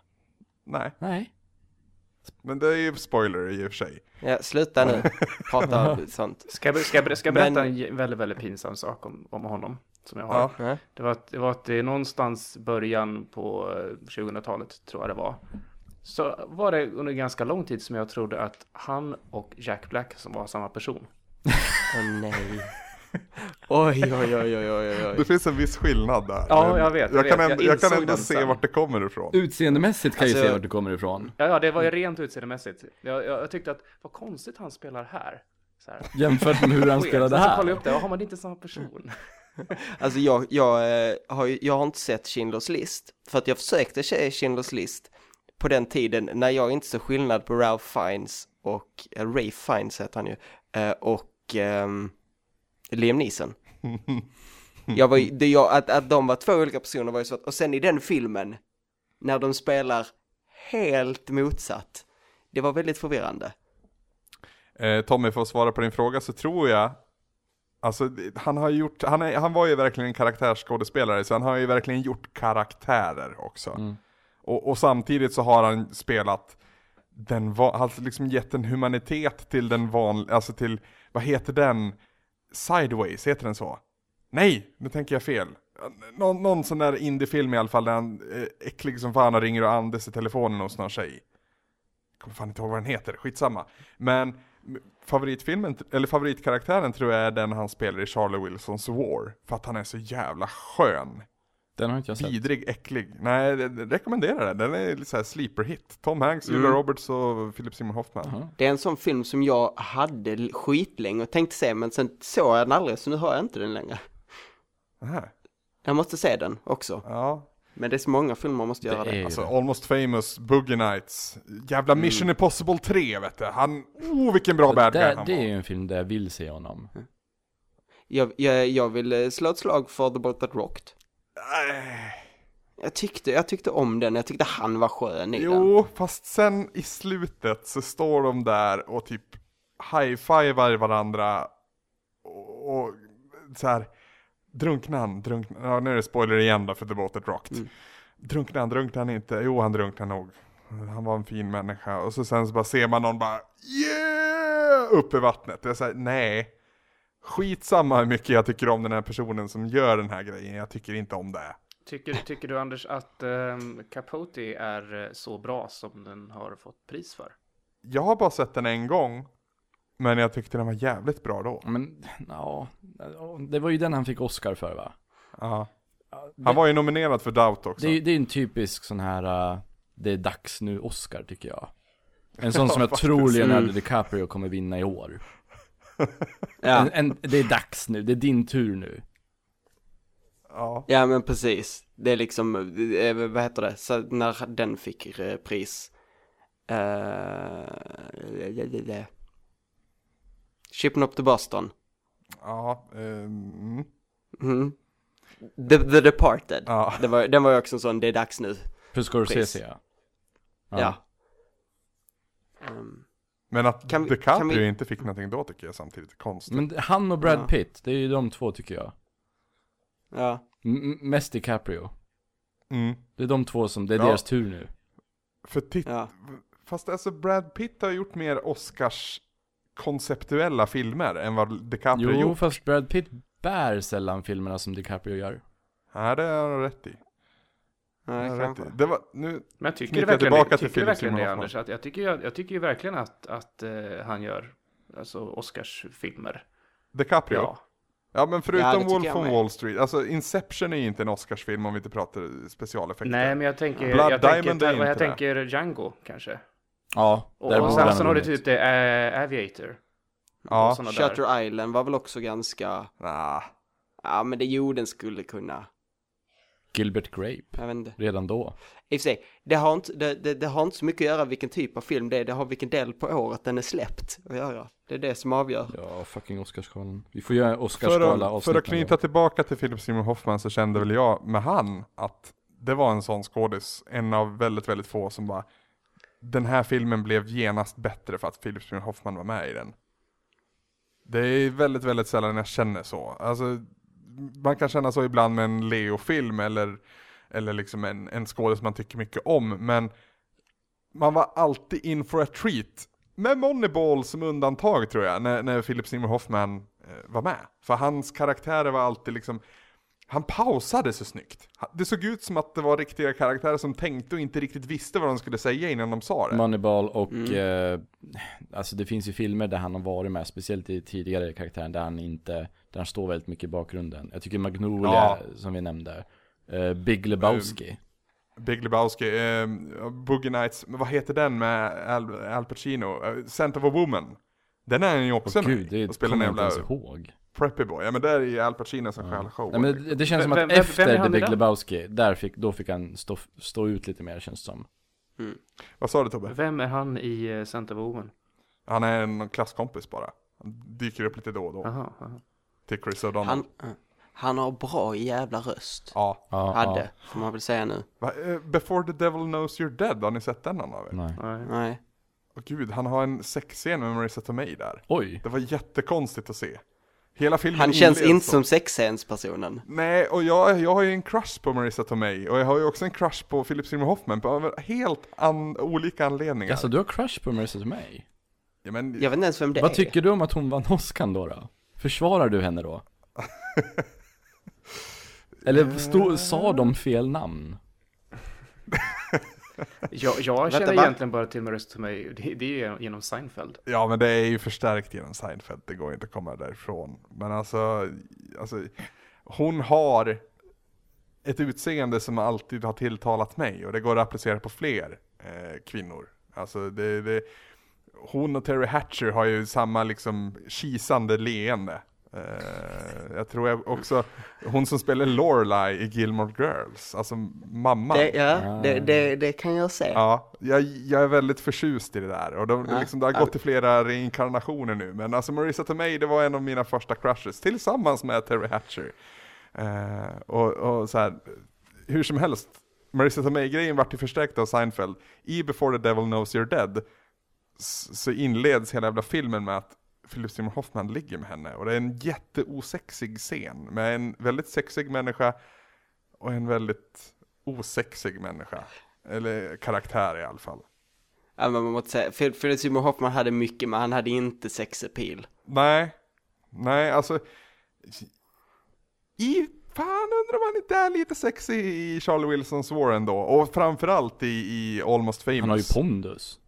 Nej, Nej. men det är ju spoiler i och för sig. Ja, sluta nu, prata sånt. Ska jag, ska ska jag berätta Men- en väldigt, väldigt pinsam sak om, om honom? Som jag har. Ja. Det var, att, det var att det någonstans början på eh, 2000-talet, tror jag det var. Så var det under ganska lång tid som jag trodde att han och Jack Black som var samma person. Åh nej. Oj, oj, oj, oj, oj, Det finns en viss skillnad där. Ja, jag vet, Jag, jag kan vet. ändå, Jag jag kan ändå se sen. vart det kommer ifrån. Utseendemässigt kan jag Alltså- ju se vart du kommer ifrån. Ja, ja, det var ju rent utseendemässigt. Jag, jag, jag tyckte att vad konstigt han spelar här. Så här. Jämfört med hur han spelade så jag här. upp det, har man inte samma person? Alltså jag, jag, eh, har, jag har inte sett Schindler's list, för att jag försökte se Schindler's list på den tiden när jag inte såg skillnad på Ralph Fiennes och, eh, Ray Fiennes heter han ju, eh, och ehm, Liam Neeson. Jag var, det jag, att, att de var två olika personer var ju så att, och sen i den filmen, när de spelar helt motsatt, det var väldigt förvirrande. Eh, Tommy, för att svara på din fråga så tror jag Alltså han har gjort, han, är, han var ju verkligen en karaktärsskådespelare så han har ju verkligen gjort karaktärer också. Mm. Och, och samtidigt så har han spelat den, va- alltså liksom gett en humanitet till den vanliga, alltså till, vad heter den? Sideways, heter den så? Nej, nu tänker jag fel. Någon, någon sån där indiefilm i alla fall där han är äcklig som fan och ringer och andas i telefonen hos någon tjej. Jag kommer fan inte ihåg vad den heter, skitsamma. Men favoritfilmen, eller favoritkaraktären tror jag är den han spelar i Charlie Wilsons War. För att han är så jävla skön. Den har inte jag sett. Vidrig, äcklig. Nej, det, det rekommenderar den. Den är lite såhär sleeper hit. Tom Hanks, Julia Mm. Roberts och Philip Seymour Hoffman. Jaha. Det är en sån film som jag hade skitlänge och tänkte se, men sen såg jag den aldrig, så nu har jag inte den längre. Aha. Jag måste se den också. Ja. Men det är så många filmer man måste göra Det det. är- Alltså Almost famous, Boogie Nights, jävla Mission Impossible 3 vet du. Han, oh vilken bra bad guy det, han det är var. ju en film där jag vill se honom. Jag, jag, jag vill eh, slå ett slag för The Boat That Rocked. Nej. Jag tyckte, jag tyckte om den, jag tyckte han var skön i den. Jo, fast sen i slutet så står de där och typ high-fivar varandra och, och så här drunknar han, drunknar, ja nu är det spoiler igen då för The Boat That Rocked. Mm. Drunknar han, drunknar han inte? Jo, han drunknar nog. Han var en fin människa. Och så sen så bara ser man någon bara yeah! upp i vattnet. Jag säger nej. Skitsamma hur mycket jag tycker om den här personen som gör den här grejen. Jag tycker inte om det. Tycker, tycker du Anders att um, Capote är eh, så bra som den har fått pris för? Jag har bara sett den en gång. Men jag tyckte den var jävligt bra då. Men, ja, det var ju den han fick Oscar för va? Ja. Det, Han var ju nominerad för Doubt också. det, är- det är en typisk sån här, uh, det är dags nu Oscar tycker jag. En sån Ja, som jag tror Leonardo. DiCaprio kommer vinna i år. Ja, En, en, det är dags nu, det är din tur nu. Ja. ja men precis. Det är liksom, eh, vad heter det, så när den fick eh, pris. Uh, det, det, det. Shipping Up to Boston. Ja. ehm, Mm. The, The Departed. ja. Det var, den var ju också en sån, det är dags nu. För Scorsese ja. Ja. Um, Men att Kan vi- DiCaprio kan vi- inte fick någonting då tycker jag samtidigt är konstigt. Men han och Brad Ja. Pitt, det är ju de två tycker jag. ja. M- mest DiCaprio. Mm. Det är de två som, det är Ja. deras tur nu. För titta, Ja. fast alltså Brad Pitt har gjort mer Oscars konceptuella filmer än vad DiCaprio Jo, gjort. fast Brad Pitt bär sällan filmerna som DiCaprio gör. Nej, det har han rätt i. Nej, i. kanske. det var, nu, Men jag tycker verkligen, till tycker verkligen det Anders. Att jag, tycker, jag, jag tycker ju verkligen att, att eh, han gör alltså Oscarsfilmer. DiCaprio? Ja. Ja. men Ja, förutom tycker Wolf jag on. Wall Street, alltså Inception är ju inte en Oscarsfilm om vi inte pratar specialeffekter. Nej, men jag tänker, Blood jag Diamond tänker, jag det. tänker Django kanske. Ja, Och, och sen, sen ha har du typ det, äh, Aviator. Ja. Shutter Island var väl också ganska, Nah. ja men det jo den skulle kunna, Gilbert Grape, jag vet inte. redan då. I och för sig, det har, inte, det, det, det har inte så mycket att göra vilken typ av film det är, det har vilken del på året den är släppt att göra. Det är det som avgör. Ja, fucking Oscarsgalan. Vi får göra en För Oscarsgala att, för avsnitt att knyta tillbaka till Philip Seymour Hoffman så kände väl jag med han att det var en sån skådis, en av väldigt, väldigt få som bara den här filmen blev genast bättre för att Philip Seymour Hoffman var med i den. Det är väldigt, väldigt sällan jag känner så. Alltså, man kan känna så ibland med en Leo-film eller, eller liksom en, en skådis man tycker mycket om, men man var alltid in for a treat. Med Moneyball som undantag tror jag, när, när Philip Seymour Hoffman eh, var med. För hans karaktärer var alltid liksom, han pausade så snyggt. Det såg ut som att det var riktiga karaktärer som tänkte och inte riktigt visste vad de skulle säga innan de sa det. Moneyball och, Mm. eh, alltså det finns ju filmer där han har varit med, speciellt i tidigare karaktären, där han inte, där han står väldigt mycket i bakgrunden. Jag tycker Magnolia, Ja. som vi nämnde, eh, Big Lebowski. Big Lebowski, eh, Boogie Nights, vad heter den med Al, Al Pacino? Uh, Scent of a Woman. Den är han ju också Åh med gud, det kommer jag inte ens ihåg. Preppy boy. Ja men där är ju Al Pacino som stjäl showen. Nej, men det, det känns som Vem- att vem- vem efter han The Big? Lebowski, där fick, då fick han stå, stå ut lite mer känns det som. Vad sa du Tobbe? Vem är han i uh, Santa Woman? Han är en klasskompis bara. Han dyker upp lite då och då. Aha, aha. Till Chris O'Donnell. Han, han har bra jävla röst. Ja. Ja, Hade, får man väl säga nu. Va, eh, Before the Devil knows you're dead, har ni sett den någon av er? Ja, nej. Nej. Nej. Åh gud, han har en sexscen med Marissa Tomei där. Oj, Det var jättekonstigt att se. Hela filmen Han känns inte som sexscenspersonen. Nej, och jag, jag har ju en crush på Marissa Tomei och jag har ju också en crush på Philip Seymour Hoffman på helt an, olika anledningar. alltså du har crush på Marissa Tomei? ja, men, Jag vet inte ens vem det Vad är. tycker du om att hon vann Oscar då då? Försvarar du henne då? Eller stod, sa de fel namn? Jag, jag Vänta, känner va? egentligen bara till Marissa Tomei, det, det är genom Seinfeld. Ja men det är ju förstärkt genom Seinfeld, det går inte att komma därifrån. Men alltså, alltså hon har ett utseende som alltid har tilltalat mig och det går att applicera på fler eh, kvinnor. Alltså det, det, hon och Terry Hatcher har ju samma liksom kisande leende. Eh, jag tror jag också, hon som spelar Lorelai i Gilmore Girls, alltså mamman. Det, ja, det, det, det kan jag se. Ja, jag, jag är väldigt förtjust i det där och de, Ja. liksom, det har gått i flera reinkarnationer nu men alltså Marissa Tomei det var en av mina första crushes tillsammans med Terry Hatcher. Eh, och, och så här, hur som helst, Marissa Tomei-grejen vart ju förstärkt av Seinfeld. I Before the Devil Knows You're Dead så inleds hela jävla filmen med att Philip Seymour Hoffman ligger med henne och det är en jätteosexig scen med en väldigt sexig människa och en väldigt osexig människa. Eller karaktär i alla fall. Ja, men man måste säga, Phil- Philip Seymour Hoffman hade mycket, men han hade inte sex appeal. Nej, nej alltså. I, fan undrar om han inte är lite sexy i Charlie Wilsons War ändå. Och framförallt i, i Almost Famous. Han har ju pondus.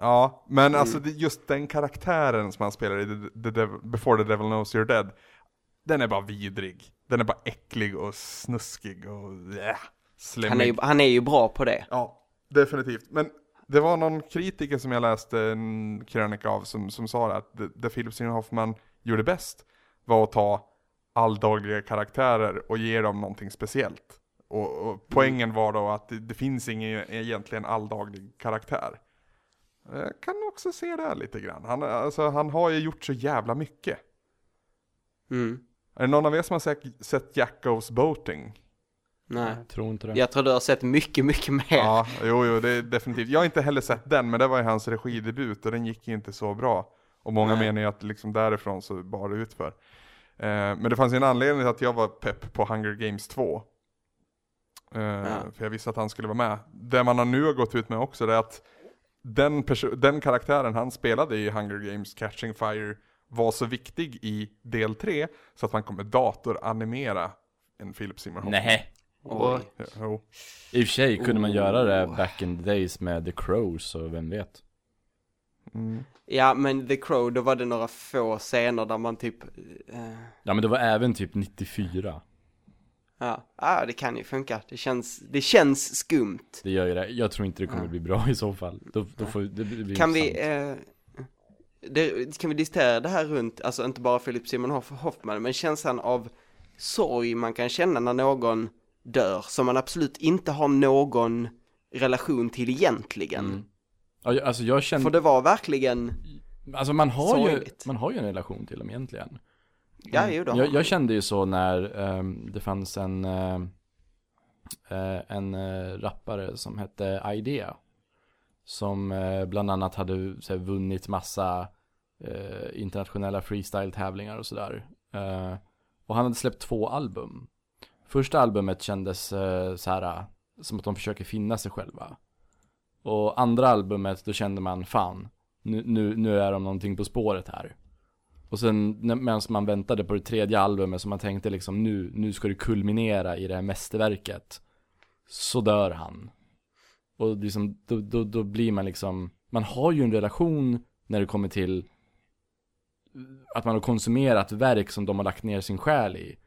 Ja, men Mm. alltså just den karaktären som han spelar i the, the Devil, Before the Devil Knows You're Dead. Den är bara vidrig. Den är bara äcklig och snuskig och äh, slemmig. Han är, ju, han är ju bra på det. Ja, definitivt. Men det var någon kritiker som jag läste en krönika av som, som sa att det, det Philip Seymour Hoffman gjorde bäst var att ta alldagliga karaktärer och ge dem någonting speciellt. Och, och poängen var då att det, det finns ingen egentligen alldaglig karaktär. Jag kan också se det här lite grann. Han, alltså, han har ju gjort så jävla mycket. Mm. Är det någon av er som har sett, sett Jack Goes Boating? Nej. Jag tror inte det. Jag tror du har sett mycket, mycket mer. Ja, jo, jo, det är definitivt. Jag har inte heller sett den, men det var ju hans regidebut och den gick ju inte så bra. Och många Nej. menar ju att liksom därifrån så bar det utför. Eh, men det fanns ju en anledning till att jag var pepp på Hunger Games 2. Eh, För jag visste att han skulle vara med. Det man har nu har gått ut med också det är att den, den karaktären han spelade i Hunger Games Catching Fire var så viktig i del 3 så att man kommer datoranimera en Philip Seymour Hoffman. Nej. Jo. I och för sig kunde man göra det Oh. back in the days med The Crows och vem vet. Mm. Ja, men The Crow, då var det några få scener där man typ... eh, Ja men det var även typ 94. Ja, ah, det kan ju funka. Det känns, det känns skumt. Det gör ju det. Jag tror inte det kommer Ja. bli bra i så fall. Då, då får, det, det blir Kan vi, eh, det, kan vi diskutera det här runt, alltså inte bara Philip Simon Hoff, Hoffman, men känslan av sorg man kan känna när någon dör, som man absolut inte har någon relation till egentligen. Mm. Alltså jag kände, För det var verkligen, alltså man har ju, sorgligt. man har ju en relation till dem egentligen. Ja jo då. Jag, jag kände ju så när ehm, det fanns en, eh, en eh, rappare som hette Idea. Som eh, bland annat hade så här, vunnit massa internationella freestyle-tävlingar och sådär. Och han hade släppt två album. Första albumet kändes eh, så här som att de försöker finna sig själva. Och andra albumet, då kände man fan, nu, nu, nu är de någonting på spåret här. Och sen medan man väntade på det tredje albumet så man tänkte liksom nu, nu ska det kulminera i det här mästerverket. Så dör han. Och liksom, då, då, då blir man liksom, man har ju en relation när det kommer till att man har konsumerat verk som de har lagt ner sin själ i.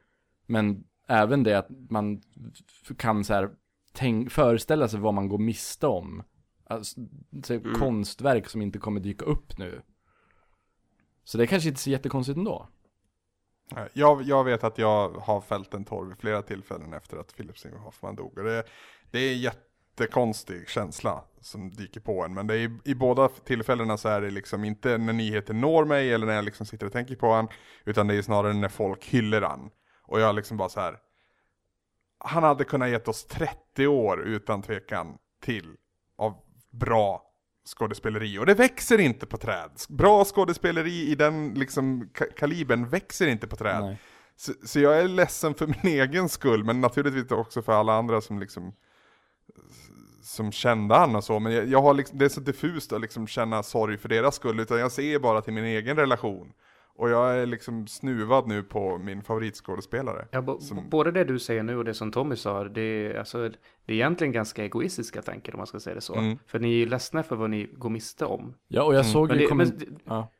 Men även det att man kan så här tänk, föreställa sig vad man går miste om. Alltså, Mm. konstverk som inte kommer dyka upp nu. Så det är kanske inte så jättekonstigt ändå. Jag, jag vet att jag har fällt en torv vid flera tillfällen efter att Philip Seymour Hoffman dog. Och det, det är en jättekonstig känsla som dyker på en. Men det är, i båda tillfällena så är det liksom inte när nyheten når mig eller när jag liksom sitter och tänker på han. Utan det är snarare när folk hyllar han. Och jag liksom bara så här. Han hade kunnat gett oss 30 år utan tvekan till av bra skådespeleri. Och det växer inte på träd. Bra skådespeleri i den liksom ka- kalibern växer inte på träd. Så, så jag är ledsen för min egen skull, men naturligtvis också för alla andra som liksom som kände han och så, men jag, jag har liksom, det är så diffust att liksom känna sorg för deras skull, utan jag ser bara till min egen relation. Och jag är liksom snuvad nu på min favoritskådespelare. Ja, Som- Både det du säger nu och det som Tommy sa, det är, alltså, det är egentligen ganska egoistiska tankar om man ska säga det så. Mm. För ni är ju ledsna för vad ni går miste om. Ja, och jag Mm. såg Men ju det, men, det, ja.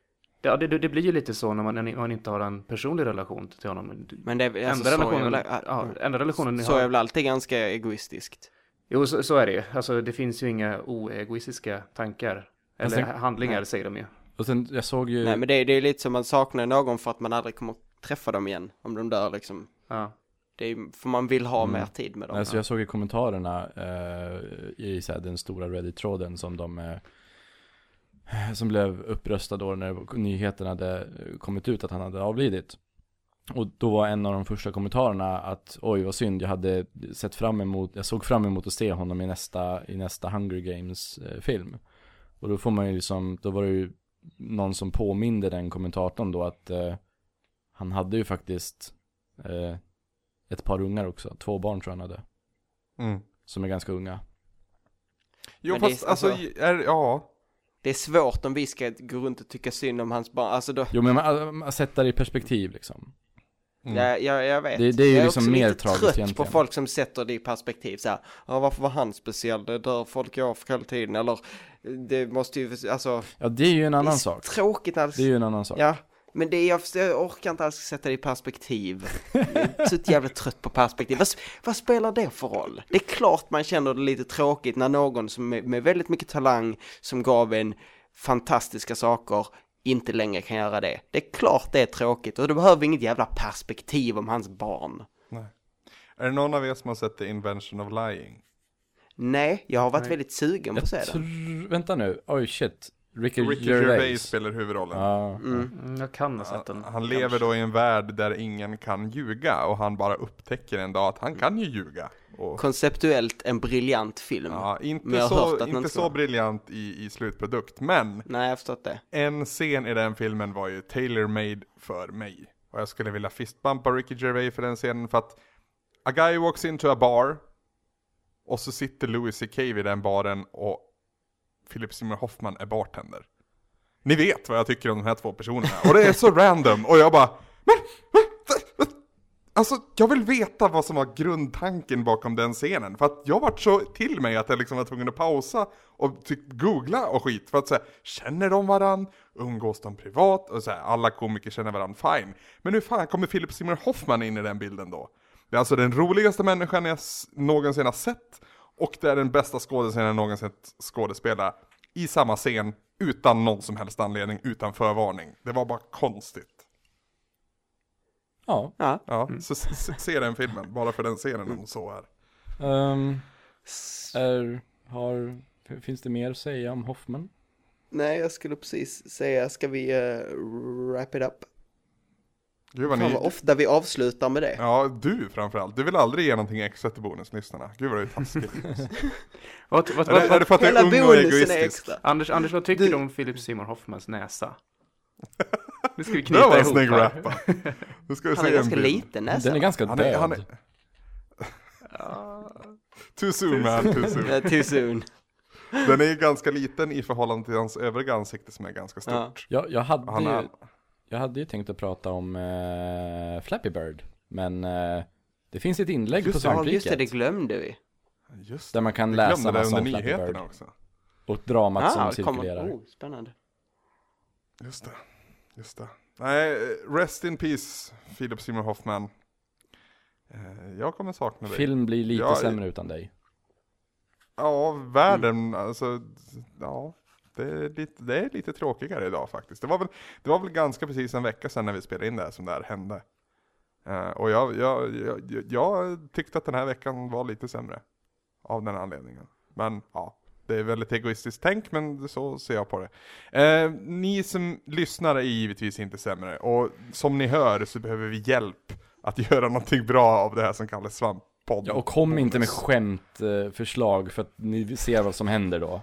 ja, det, det blir ju lite så när man, när man inte har en personlig relation till honom. Men det är alltså, enda, så relationen, väl- ja, enda relationen ni Så har. är väl alltid ganska egoistiskt. Jo, så, så är det ju. Alltså, det finns ju inga oegoistiska tankar. Eller tänk- handlingar nej. säger de ju. Och sen, jag såg ju, Nej men det, det är lite som man saknar någon för att man aldrig kommer träffa dem igen om de dör liksom. Ja. Det är, för man vill ha Mm. mer tid med dem. Alltså jag såg i kommentarerna eh, i så här, den stora Reddit-tråden som de eh, som blev uppröstad då när nyheten hade kommit ut att han hade avlidit. Och då var en av de första kommentarerna att oj vad synd, jag hade sett fram emot, jag såg fram emot att se honom i nästa, i nästa Hunger Games eh. Och då får man ju liksom, då var det ju någon som påminde den kommentatorn då att eh, han hade ju faktiskt eh, ett par ungar också, två barn tror jag han hade. Mm. Som är ganska unga. Jo Men det är- fast alltså, alltså- är, ja. Det är svårt om vi ska gå runt och tycka synd om hans barn. Alltså då, Jo men man, man sätter det i perspektiv liksom. Mm. jag, jag, jag vet. Det- det är ju jag är liksom också mer tragiskt trött på egentligen. folk som sätter det i perspektiv så här. Ja, varför var han speciell? Det dör folk av hela tiden. Eller, det måste ju, alltså. Ja det är ju en är annan sak. Tråkigt när Det är ju en annan sak. Ja, men det är, jag, jag orkar inte alls sätta det i perspektiv. Jag är så jävla trött på perspektiv. Vad, vad spelar det för roll? Det är klart man känner det lite tråkigt när någon som med, med väldigt mycket talang, som gav en fantastiska saker, inte längre kan göra det. Det är klart det är tråkigt och du behöver inget jävla perspektiv om hans barn. Nej. Är det någon av er som har sett The Invention of Lying? Nej, jag har varit Nej. väldigt sugen på att se den. vänta nu, oj shit. Ricky, Ricky Gervais. Gervais spelar huvudrollen. Ja, Mm. Mm, jag kan ha sett den. Han, han lever då i en värld där ingen kan ljuga och han bara upptäcker en dag att han kan ju ljuga. Och, Konceptuellt en briljant film. ja, inte så, inte så briljant i, i slutprodukt, men Nej, jag har förstått det. en scen i den filmen var ju tailor-made för mig. Och jag skulle vilja fistbumpa Ricky Gervais för den scenen för att A guy walks into a bar och så sitter Louis CK vid den baren och Philip Seymour Hoffman är bartender. Ni vet vad jag tycker om de här två personerna och det är så random och jag bara men, men, Alltså jag vill veta vad som var grundtanken bakom den scenen för att jag vart så till mig att jag liksom var tvungen att pausa och typ googla och skit för att säga känner de varann? Umgås de privat? Och så här, alla komiker känner varann, fine. Men hur fan kommer Philip Seymour Hoffman in i den bilden då? Det är alltså den roligaste människan jag någonsin har sett och det är den bästa skådespelaren jag någonsin sett skådespela i samma scen utan någon som helst anledning, utan förvarning. Det var bara konstigt. ja. Ja. Ja, så s- s- se den filmen, bara för den scenen hon så här. Ehm, är, har, finns det mer att säga om Hoffman? Nej, jag skulle precis säga, ska vi uh, wrap it up? Gud vad Fan ni... vad ofta vi avslutar med det. Ja, du framförallt. Du vill aldrig ge någonting extra till bonuslyssnarna. Gud vad du är taskig. Vad, vad, det, är vad, det för att du Hela är ung och egoistisk? extra. Anders, Anders, vad tycker Du- du om Philip Seymour Hoffmans näsa? Nu ska vi Det knyta var en ihop snygg rappa. Nu ska vi Han är ganska bild. liten näsa. Den är ganska Han är, död. han är... Too soon man, too soon. Too soon. Den är ju ganska liten i förhållande till hans övriga ansikte som är ganska stort. Jag, jag, hade Han ju, är... jag hade ju tänkt att prata om eh, Flappy Bird. Men eh, det finns ett inlägg Just på det, Ja, just det, det glömde vi. Just Där man kan Jag läsa det massa under om Flappy Bird. nyheterna också. Och dramat som Ah, det kommer- cirkulerar. Oh, spännande. Just det, just det. Nej, rest in peace, Philip Seymour Hoffman. Eh, Jag kommer sakna dig. Film blir lite Ja, sämre utan dig. Ja, världen, alltså, ja. Det är, lite, det är lite tråkigare idag faktiskt. Det var, väl, det var väl ganska precis en vecka sedan när vi spelade in det här som det här hände. Uh, och jag, jag, jag, jag, tyckte att den här veckan var lite sämre. Av den anledningen. Men ja, det är väldigt egoistiskt tänk men så ser jag på det. Uh, ni som lyssnar är givetvis inte sämre. Och som ni hör så behöver vi hjälp att göra någonting bra av det här som kallas svamppodd. Ja, och kom inte med skämtförslag förslag för att ni ser vad som händer då.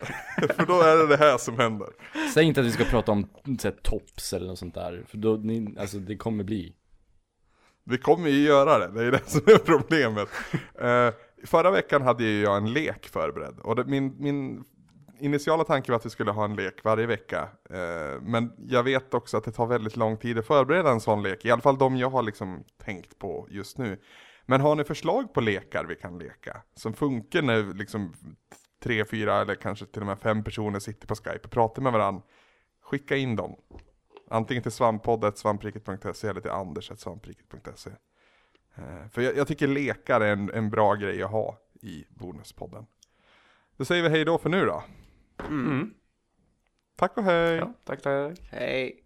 För då är det det här som händer. Säg inte att vi ska prata om så här, tops eller något sånt där. För då, ni, alltså det kommer bli. Vi kommer ju göra det, det är det som är problemet. Eh, förra veckan hade ju jag en lek förberedd. Och det, min, min initiala tanke var att vi skulle ha en lek varje vecka. Eh, men jag vet också att det tar väldigt lång tid att förbereda en sån lek. I alla fall de jag har liksom tänkt på just nu. Men har ni förslag på lekar vi kan leka? Som funkar när liksom tre, fyra eller kanske till och med fem personer sitter på Skype och pratar med varandra. Skicka in dem. Antingen till svamppoddet.svampriket.se eller till anders.svampriket.se. Eh, För jag, jag tycker lekar är en, en bra grej att ha i bonuspodden. Då säger vi hej då för nu då. Mm. Tack och hej! Ja, tack, tack. Hej.